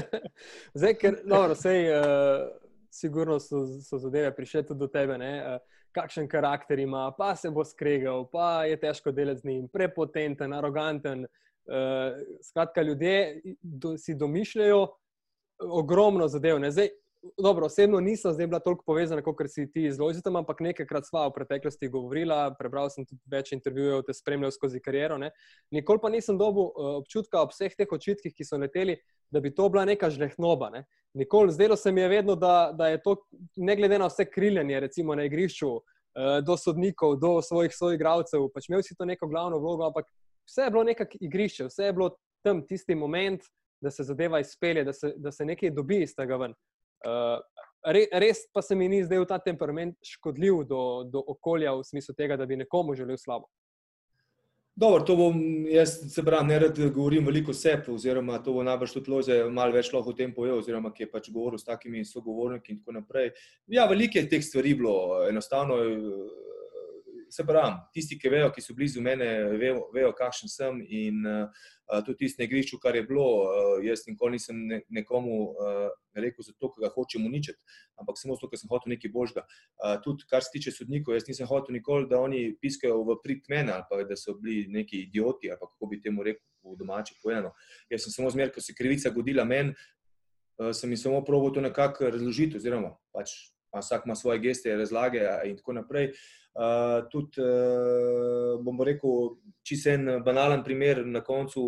Zdaj, ker, dobro, sej, uh, sigurno so, so zadeve prišle tudi do tebe. Ne? Kakšen karakter ima, pa se bo skregal, pa je težko delati z njim, prepotenten, aroganten. Uh, skratka, ljudje do, si domišljajo ogromno zadev. Zdaj, dobro, osebno nisem bila toliko povezana, kot si ti z Lojzitom, ampak nekajkrat sva v preteklosti govorila, prebral sem tudi več intervjujev, te spremljal skozi kariero. Ne. Nikoli pa nisem dobil uh, občutka ob vseh teh očitkih, ki so leteli, da bi to bila neka žlehnoba. Ne. Nikoli, zdelo se mi je vedno, da, da je to, ne glede na vse kriljanje, recimo na igrišču, uh, do sodnikov, do svojih soigravcev, pač imel si to neko glavno vlogo, ampak vse je bilo nekako igrišče, vse je bilo tam tisti moment, da se zadeva izpelje, da se, da se nekaj dobi iz tega ven. Uh, re, res pa se mi ni v ta temperament škodljiv do, do okolja, v smislu tega, da bi nekomu želel slabo. Dobro, to bom jaz, se pravi, ne rad govorim veliko sebi, oziroma to bo najbrž tudi loze malo več lahko o tem povedal, oziroma ki je pač govoril s takimi sogovorniki in tako naprej. Ja, veliko je teh stvari bilo, enostavno se pravi, tisti, ki vejo, ki so blizu mene, vejo, vejo kakšen sem. In uh, tudi tisti na igrišču, kar je bilo, uh, jaz nikoli nisem ne, nekomu uh, rekel, zato, ker ga hočem uničiti, ampak samo zato, ker sem hotel nekaj božga. Uh, tudi kar se tiče sodnikov, jaz nisem hotel nikoli, da oni piskajo v prid mene ali pa da so bili neki idioti, ali kako bi temu rekel v domači povedano. Jaz sem samo zmer, ko se krivica godila meni, uh, sem jim samo probo to nekako razložiti, oziroma pač. Vsak ima svoje geste, razlage, in tako naprej. Uh, tudi, uh, bomo rekel, čisto en banalen primer na koncu,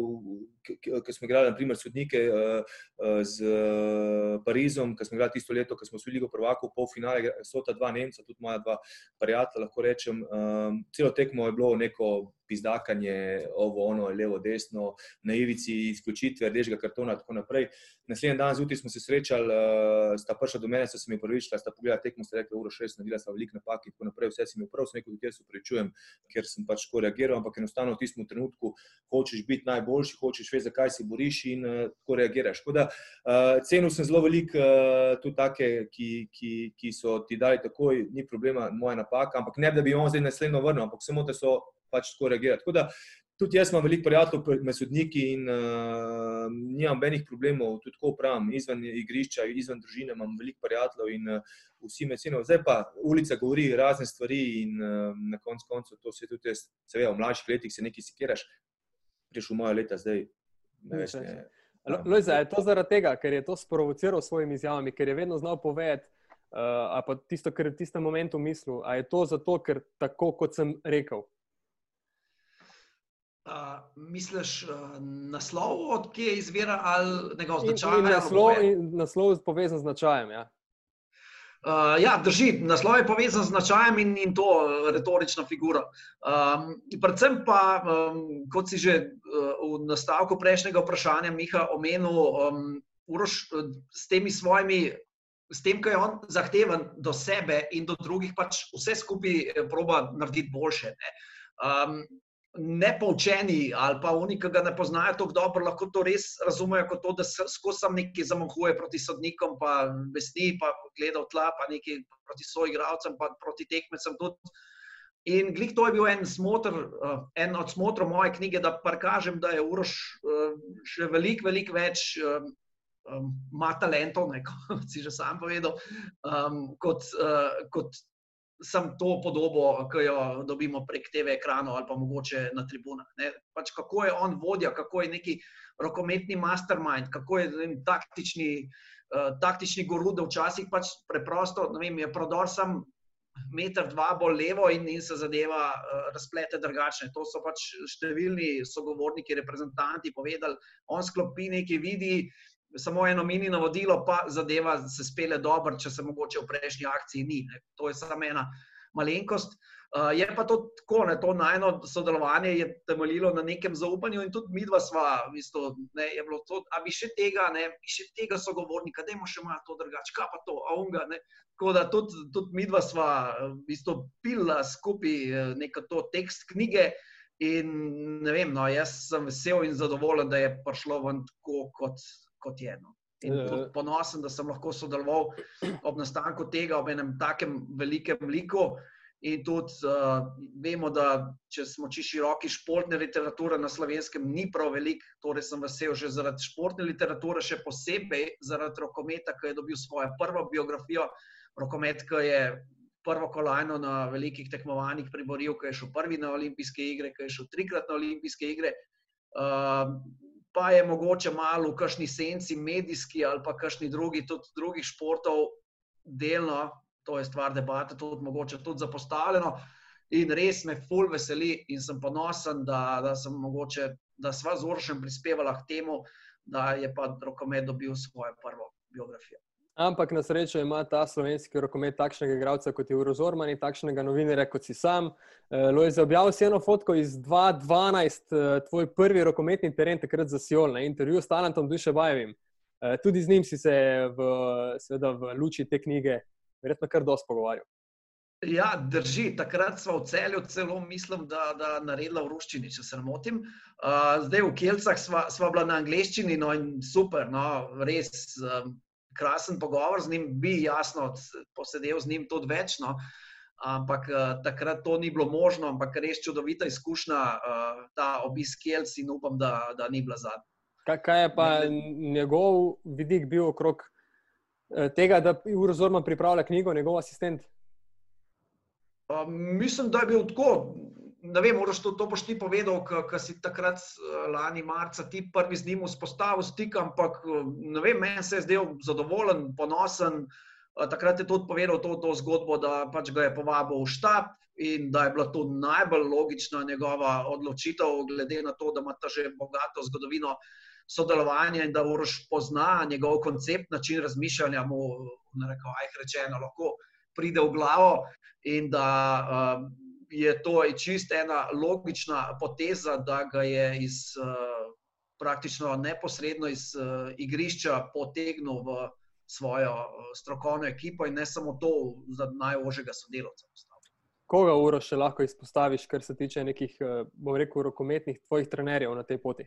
ki smo igrali, naprimer, sodnike uh, z uh, Parizom, ki smo igrali tisto leto, ko smo bili v prvaku, pol finale, so ta dva Nemca, tudi moja dva prijatelja, lahko rečem. Um, celo tekmo je bilo neko pizdakanje, ovo, ono, levo, desno, na ivici izključitve, rdečega kartona in tako naprej. Naslednji dan zjutraj smo se srečali, uh, sta prišla do mene, so se mi prvičila, sta pogledala tekmo, sta rekla, uro šest, naredila sta veliko napak in tako naprej, vse si mi prav, sem rekel, da se upravičujem, ker sem pač tako reagiral, ampak enostavno v tistem trenutku hočeš biti najboljši, hočeš vedeti, zakaj se boriš in uh, tako reagiraš. Tako da uh, cenil sem zelo veliko uh, tudi take, ki, ki, ki so ti dali takoj, ni problema, moja napaka, ampak ne da bi on zdaj naslednjo vrnil, ampak samo da so pač tako reagirati. Tako da tudi jaz imam veliko prijateljev med sodniki in uh, nimam benih problemov, tudi tako pravim, izven igrišča, izven družine imam veliko prijateljev in uh, vsi me cenijo. Zdaj pa ulica govori razne stvari in uh, na koncu koncev to se tudi jaz, seveda v mlajših letih se nekaj sikiraš, prišel moja leta zdaj. Ne več, ne, Lojza, je to zaradi tega, ker je to sprovociral s svojimi izjavami, ker je vedno znal povedati, uh, ali pa tisto, kar je v tistem momentu mislil, ali je to zato, ker tako, kot sem rekel, Uh, misliš, uh, naslov, odkje izvira ali njegov značaj? In, in naslov, in naslov je povezan z značajem. Ja. Uh, ja, drži, naslov je povezan z značajem in, in to retorična figura. Um, predvsem pa, um, kot si že uh, v nastavku prejšnjega vprašanja, Miha, omenil, um, Uroš, s temi svojimi. S tem, kar je on zahteven do sebe in do drugih, pač vse skupaj proba narediti boljše. Um, nepoučeni ali pa oni, ki ga ne poznajo tako dobro, lahko to res razumejo kot to, da skozi sam nekaj zamahuje proti sodnikom, pa vesti, pa gleda v tla, pa nekaj proti soigravcem, pa proti tekmecem tudi. In glih to je bil en, smotr, uh, en od smotrov moje knjige, da kažem, da je Uroš uh, še veliko, veliko več um, ima talentov, ne, kot si že sam povedal, um, kot, uh, kot sem to podobo, ki jo dobimo prek TV ekranov ali pa mogoče na tribunah. Pač kako je on vodja, kako je neki rokometni mastermind, kako je vem, taktični, uh, taktični guru, da včasih pač preprosto, ne vem, je prodor sam. Meter, dva bolj levo, in, in se zadeva uh, razplete drugačne. To so pač številni sogovorniki, reprezentanti povedali. On sklopi nekaj, vidi, uh, samo eno mini navodilo, pa zadeva se spele dobro, če se mogoče v prejšnji akciji ni. Ne. To je samo ena malenkost. Uh, je pa to tako, ne, to najno sodelovanje je temeljilo na nekem zaupanju in tudi mi dva sva, isto, ne, je bilo to, a bi še tega, ne, bi še tega sogovornika, da imamo še malo to drugače, kaj pa to, a unga, ne. Tako da tudi, tudi mi dva sva, isto, pila skupaj eh, neko to tekst knjige in ne vem, no, jaz sem vesel in zadovoljen, da je prišlo ven tako, kot, kot je. No. In uh, ponosen, da sem lahko sodeloval ob nastanku tega, ob enem takem velikem liku. In tudi uh, vemo, da če smo čisto široki, športne literature na slovenskem ni prav veliko, torej sem vesel že zaradi športne literature, še posebej zaradi rokometa, ki je dobil svojo prvo biografijo. Rokomet, ki je prvo kolajno na velikih tekmovanjih priboril, ki je šel prvi na olimpijske igre, ki je šel trikrat na olimpijske igre. Uh, pa je mogoče malo v kakšni senci, medijski ali pa kakšni drugi, tudi drugih športov, delno, to je stvar debate, tudi mogoče tudi zapostavljeno. In res me ful veseli in sem ponosen, da, da sem mogoče, da sva z Oršem prispevala k temu, da je pa rokomet dobil svojo prvo biografijo. Ampak na srečo ima ta slovenski rokomet takšnega igralca kot je Urozorman in takšnega novinarja kot si sam. Eh, Lojz, objavil si eno fotko iz 2012, eh, tvoj prvi rokometni teren, takrat za Siol, na intervju s talentom Dušebajevim. Eh, tudi z njim si se v, seveda, v luči te knjige verjetno kar dosti pogovarjal. Ja, drži. Takrat smo v celju celo, mislim, da, da naredila v ruščini, če se ne motim. Uh, zdaj v Kelcah smo bila na angliščini, no in super, no, res. Um, krasen pogovor z njim, bi jasno posedel z njim tudi večno. Ampak uh, takrat to ni bilo možno, ampak res čudovita izkušnja, uh, ta obisk Jelc in upam, da, da ni bila zadnja. Kaj, kaj je pa njegov vidik bil okrog uh, tega, da je Uro Zorman pripravlja knjigo, njegov asistent? Mislim, da je bil tako ne vem, moraš to, to boš ti povedal, ker si takrat eh, lani marca ti prvi z njim vzpostavil stik, ampak eh, ne vem, meni se je zdel zadovoljen, ponosen. Eh, takrat je tudi povedal to, to zgodbo, da pač ga je povabil v štab in da je bila to najbolj logična njegova odločitev, glede na to, da ima ta že bogato zgodovino sodelovanja in da Uroš pozna njegov koncept, način razmišljanja, mu, ne reko, ajh rečeno, lahko pride v glavo in da um, je to čisto ena logična poteza, da ga je iz, uh, praktično neposredno iz uh, igrišča potegnil v svojo uh, strokovno ekipo in ne samo to za najožjega sodelavca. Koga uro še lahko izpostaviš, kar se tiče nekih, bom rekel, rokometnih tvojih trenerjev na tej poti?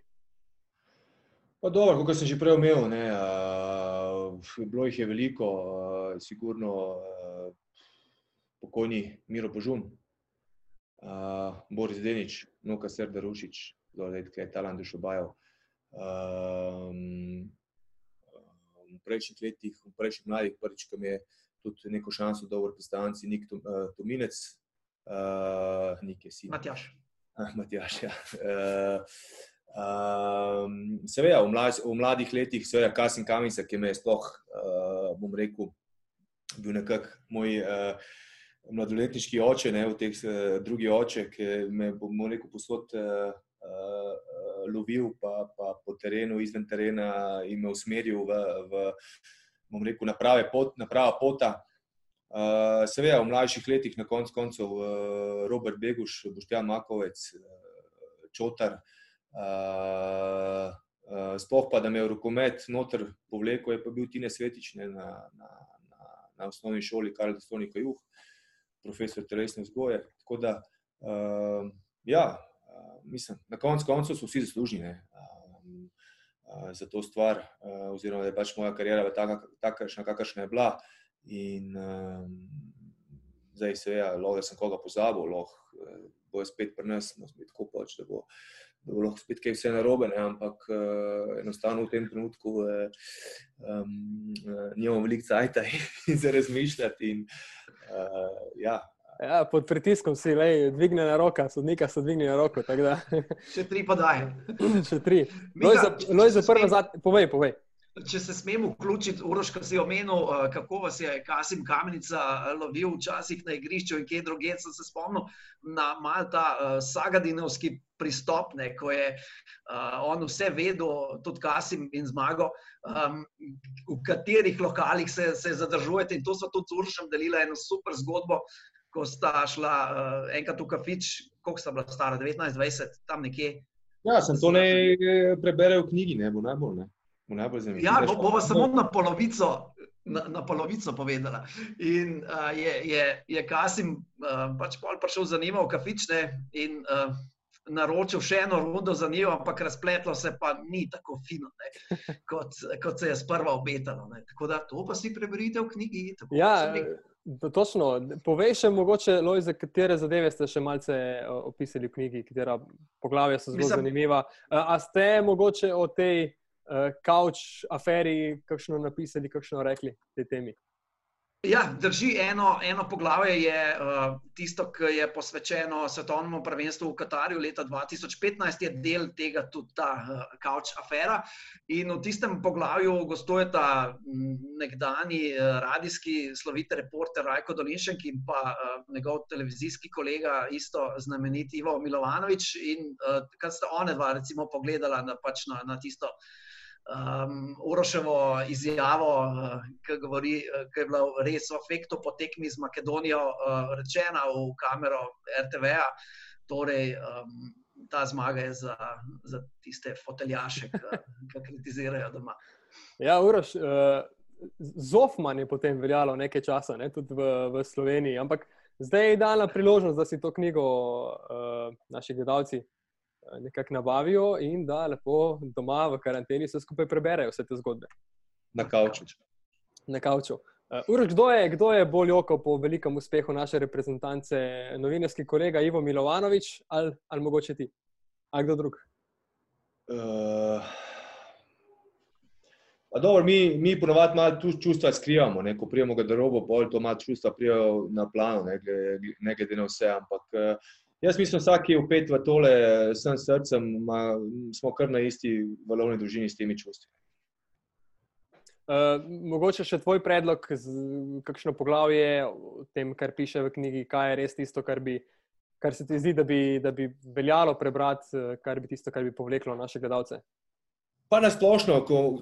Pa dobro, kot sem že prej omenil, ne, uh, bilo jih je veliko, uh, sigurno uh, pokojni Miro Božum, uh, Boris Denič, Nuka Srda Rušič, zdaj je Talan Dušobajev. Um, v prejšnjih letih, v prejšnjih mladih, prvič, ki mi je tudi neko šanso dal v reprezentanci, Nik Tominec, uh, Nik je sin. Matjaš. Ah, Matjaš, ja. Uh, Um, seveda, v, mlad, v mladih letih, seveda, Kasim Kamica, ki me je sploh, uh, bom rekel, bil nekako moj uh, mladoletniški oče, ne v teh uh, drugi oče, ki me bomo rekel posod uh, uh, lovil, pa, pa po terenu, izven terena in me usmeril v, v bom rekel, naprave pot, naprava pota. Uh, Seveda, v mlajših letih, na koncu koncev, uh, Robert Beguš, Boštjan Makovec, uh, Čotar. Uh, uh, sploh pa, da me je rokomet noter povlekel, je pa bil Tine Svetič ne, na, na, na, na osnovni šoli Karl Stonika Juh profesor telesne vzgoje. Tako da, uh, ja, uh, mislim, na koncu koncev so vsi zaslužni ne, um, uh, za to stvar, uh, oziroma da je pač moja karijera takšna, kakršna je bila. In um, zdaj se je, da sem koga pozabil, lahko bo spet pri nas, no, spet tako pač, da bo. Da bo lahko spet kaj vse narobe, ne? ampak uh, enostavno v tem trenutku uh, um, uh, nimamo veliko časa za razmišljati. In, uh, ja. Ja, pod pritiskom si le, dvigne na roko, sodnika so dvignili na roko. Še tri pa daj. Še tri. Loj za prvo, povej, povej. Če se smemo vključiti, Uroš, ko si omenil, eh, kako vas je Kasim Kamenica eh, lovil včasih na igrišču in kje druge, sem se spomnil na mal ta uh, sagadinovski pristop, ne, ko je uh, on vse vedel, tudi Kasim in zmago, um, v katerih lokalih se, se zadržujete. In to so tudi z Urošem delila eno super zgodbo, ko sta šla uh, enkrat v kafič, koliko sta bila stara, 19-20, tam nekje. Ja, sem to ne preberal v knjigi, ne bo najbolj. Ne najbolj zanimivo. Ja, bo, bova samo na polovico, na, na polovico povedala. In uh, je, je, je Kasim uh, pač prišel za njima v kafične in uh, naročil še eno rundo za njo, ampak razpletlo se pa ni tako fino, ne, kot, kot se je sprva obetalo. Ne. Tako da to pa si preberite v knjigi. Ja, točno. Povej še mogoče, Lojze, katere zadeve ste še malce opisali v knjigi, katera poglavja so zelo Mislim, zanimiva. A ste mogoče o tej uh, aferi kakšno napisali, kakšno rekli tej temi? Ja, drži, eno, eno poglavje je uh, tisto, ki je posvečeno svetovnemu prvenstvu v Katarju leta 2015, je del tega tudi ta uh, Couch afera. In v tistem poglavju gostuje ta nekdani uh, radijski sloviti reporter Rajko Dolinšek in pa uh, njegov televizijski kolega, isto znameniti Ivo Milovanovič. In uh, kar sta one dva, recimo, pogledala na, pač na, na tisto um, Uroševo izjavo, uh, ki, govori, uh, ki je bila res v efektu po tekmi z Makedonijo uh, rečena v kamero RTV-a. Torej, um, ta zmaga je za, za tiste foteljaše, ki kritizirajo doma. Ja, Uroš, uh, Zofman je potem veljalo nekaj časa, ne, tudi v, v Sloveniji, ampak zdaj je idealna priložnost, da si to knjigo uh, naši gledalci Eh, nekako nabavijo in da lepo doma v karanteni vse skupaj preberejo, vse te zgodbe. Na kavču. Na kavču. Uh, Uroš, kdo, je, kdo je bolj oko po velikem uspehu naše reprezentance, novinarski kolega Ivo Milovanovič ali, ali mogoče ti? Ali kdo drug? Uh, dobro, mi, mi ponovadi malo tu čustva skrivamo, ne? ko prijemo ga do robo, bolj to malo čustva prijajo na plano, ne glede na vse. Ampak uh, Jaz mislim, vsak je upet v tole, vsem srcem, ma, smo kar na isti valovni družini s temi čustvi. Uh, mogoče še tvoj predlog, kakšno poglavje o tem, kar piše v knjigi, kaj je res tisto, kar, bi, kar se ti zdi, da bi, da bi veljalo prebrati, kar bi tisto, kar bi povleklo naše gledalce. Pa na splošno,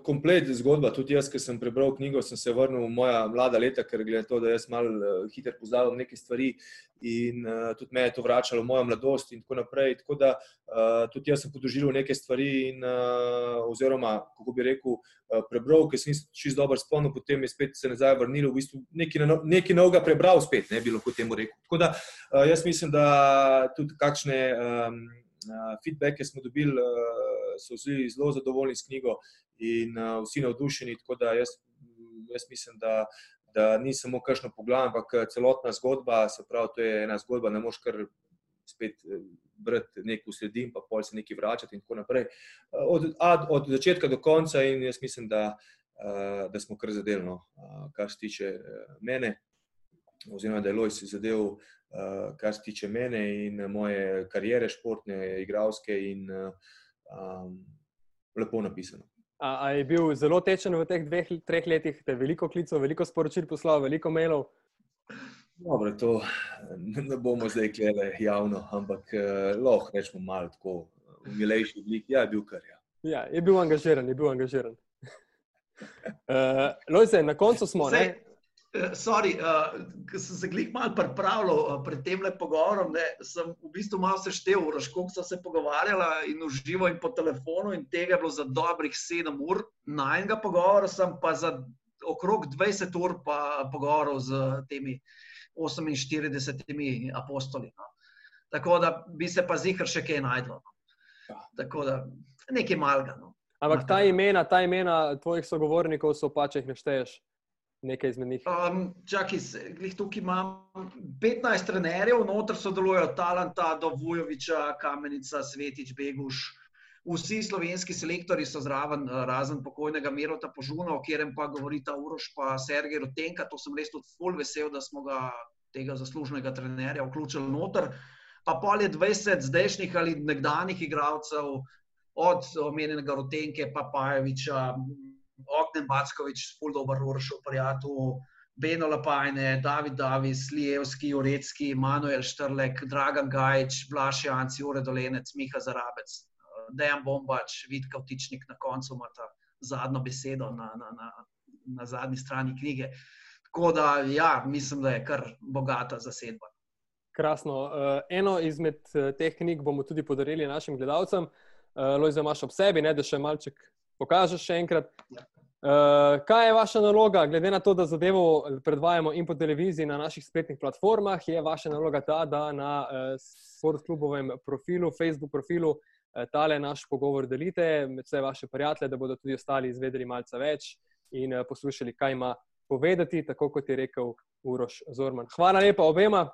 komplet zgodba. Tudi jaz, ki sem prebral knjigo, sem se vrnil v moja mlada leta, ker glede to, da jaz malo uh, hitro poznam neke stvari in uh, tudi me je to vračalo v mojo mladost in tako naprej. Tako da uh, tudi jaz sem podoživljal neke stvari in uh, oziroma, kako bi rekel, uh, prebral, ker sem čist dobro spomnil, potem je spet se nazaj vrnil, v bistvu nekaj, nekaj novega prebral spet, ne bi lahko temu rekel. Tako da uh, jaz mislim, da tudi kakšne um, feedbacke smo dobili. Uh, so vsi zelo zadovoljni s knjigo in uh, vsi navdušeni. Tako da jaz, jaz mislim, da, da ni samo kakšno poglavje, ampak celotna zgodba, se pravi, to je ena zgodba, ne moš kar spet brati neko sledim, pa pol se nekaj vračati in tako naprej. Od, ad, od začetka do konca in jaz mislim, da, da smo kar zadelno, kar se tiče mene. Oziroma, da je Lojs zadev, uh, kar se tiče mene in moje karijere, športne, igralske, in um, lepo napisano. A, a je bil zelo tečen v teh dveh, treh letih, te veliko klicov, veliko sporočil poslal, veliko mailov? Dobro, to ne bomo zdaj gledali javno, ampak uh, lahko rečemo malo tako v milejši obliki. Ja, je bil kar. Ja. ja, je bil angažiran, je bil angažiran. Uh, Lojze, na koncu smo. Zdaj, Eh, sorry, uh, ker sem se glih malo pripravljal uh, pred tem pogovorom, ne, sem v bistvu malo seštevil, koliko so se pogovarjala in uživo in po telefonu, in tega je bilo za dobrih sedem ur. Na enega pogovora sem pa za okrog 20 ur pogovoril z temi 48 apostoli. No. Tako da bi se pa zihar še kaj najdlo. No. Tako da nekaj malga. No. Ampak ta imena, ta imena tvojih sogovornikov so pač, če jih nešteješ nekaj izmed njih? Um, čakaj, tukaj imam 15 trenerjev, noter sodelujejo Talanta, Dovujoviča, Kamenica, Svetič, Beguš. Vsi slovenski selektori so zraven, eh, razen pokojnega Mirota Požuna, o katerem pa govorita Uroš pa Sergej Rotenka. To sem res tudi full vesel, da smo ga tega zaslužnega trenerja vključili noter. Pa pol je 20 zdajšnjih ali nekdanjih igralcev, od omenjenega Rotenke, pa Ognen Backovič, Fuldober, Uršov, Prijatu, Beno Lapajne, David Davis, Lijevski, Urecki, Manuel Štrlek, Dragan Gajč, Blaš Janci, Ure Dolenec, Miha Zarabec, Dejan Bombač, Vidka Vtičnik na koncu ima ta zadnjo besedo na, na, na, na zadnji strani knjige. Tako da, ja, mislim, da je kar bogata zasedba. Krasno. Uh, eno izmed uh, teh knjig bomo tudi podarili našim gledalcem. Uh, Lojza, imaš ob sebi, ne, da še malček pokažeš še enkrat. Uh, kaj je vaša naloga, glede na to, da zadevo predvajamo in po televiziji, na naših spletnih platformah, je vaša naloga ta, da na uh, sportklubovem profilu, Facebook profilu, uh, tale naš pogovor delite med vse vaše prijatelje, da bodo tudi ostali izvedeli malce več in uh, poslušali, kaj ima povedati, tako kot je rekel Uroš Zorman. Hvala lepa obema.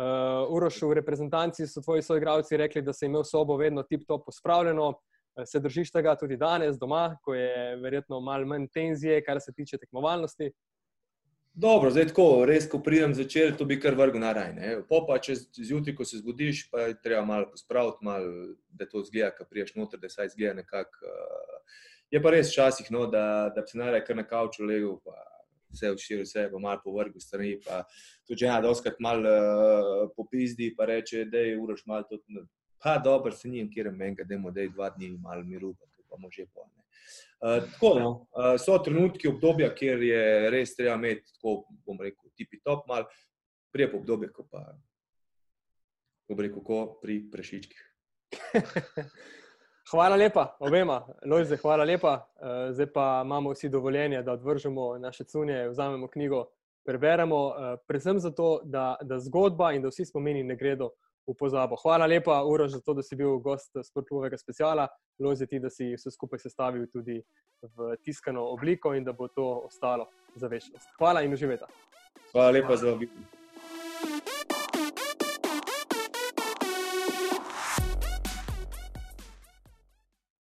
Uh, Uroš, v reprezentanci so tvoji soigravci rekli, da se je imel sobo vedno tip-top pospravljeno. Eh, se držiš tega tudi danes doma, ko je verjetno malo manj tenzije, kar se tiče tekmovalnosti? Dobro, zdaj tako, res, ko pridem zvečer, to bi kar vrgel na raj. Po pa če zjutraj, ko se zbudiš, pa je treba malo pospraviti, malo, da to zgleda, ko priješ noter, da saj zgleda nekako. Uh, je pa res včasih, no, da, da se naraj kar na kavču legel, pa vse vširil, vse pa malo povrgel strani. Pa tudi ena doskrat malo uh, popizdi, pa reče, da je uroš malo to pa dobro, se njim, kjer menjka, da imamo dva dni malo miru, pa bomo že po. Uh, tako, no, uh, so trenutki obdobja, kjer je res treba imeti, tako bom rekel, tipi top, malo prijepo obdobje, ko pa, bom rekel, ko pri prešičkih. hvala lepa, obema, Lojze, hvala lepa. Uh, zdaj pa imamo vsi dovoljenje, da odvržemo naše cunje, vzamemo knjigo, preberemo, predvsem zato, da, da zgodba in da vsi spomini ne gredo v pozabo. Hvala lepa, Uro, za to, da si bil gost sportovnega speciala. Lozi ti, da si vse skupaj sestavil tudi v tiskano obliko in da bo to ostalo za večnost. Hvala in uživajte. Hvala lepa za obisk.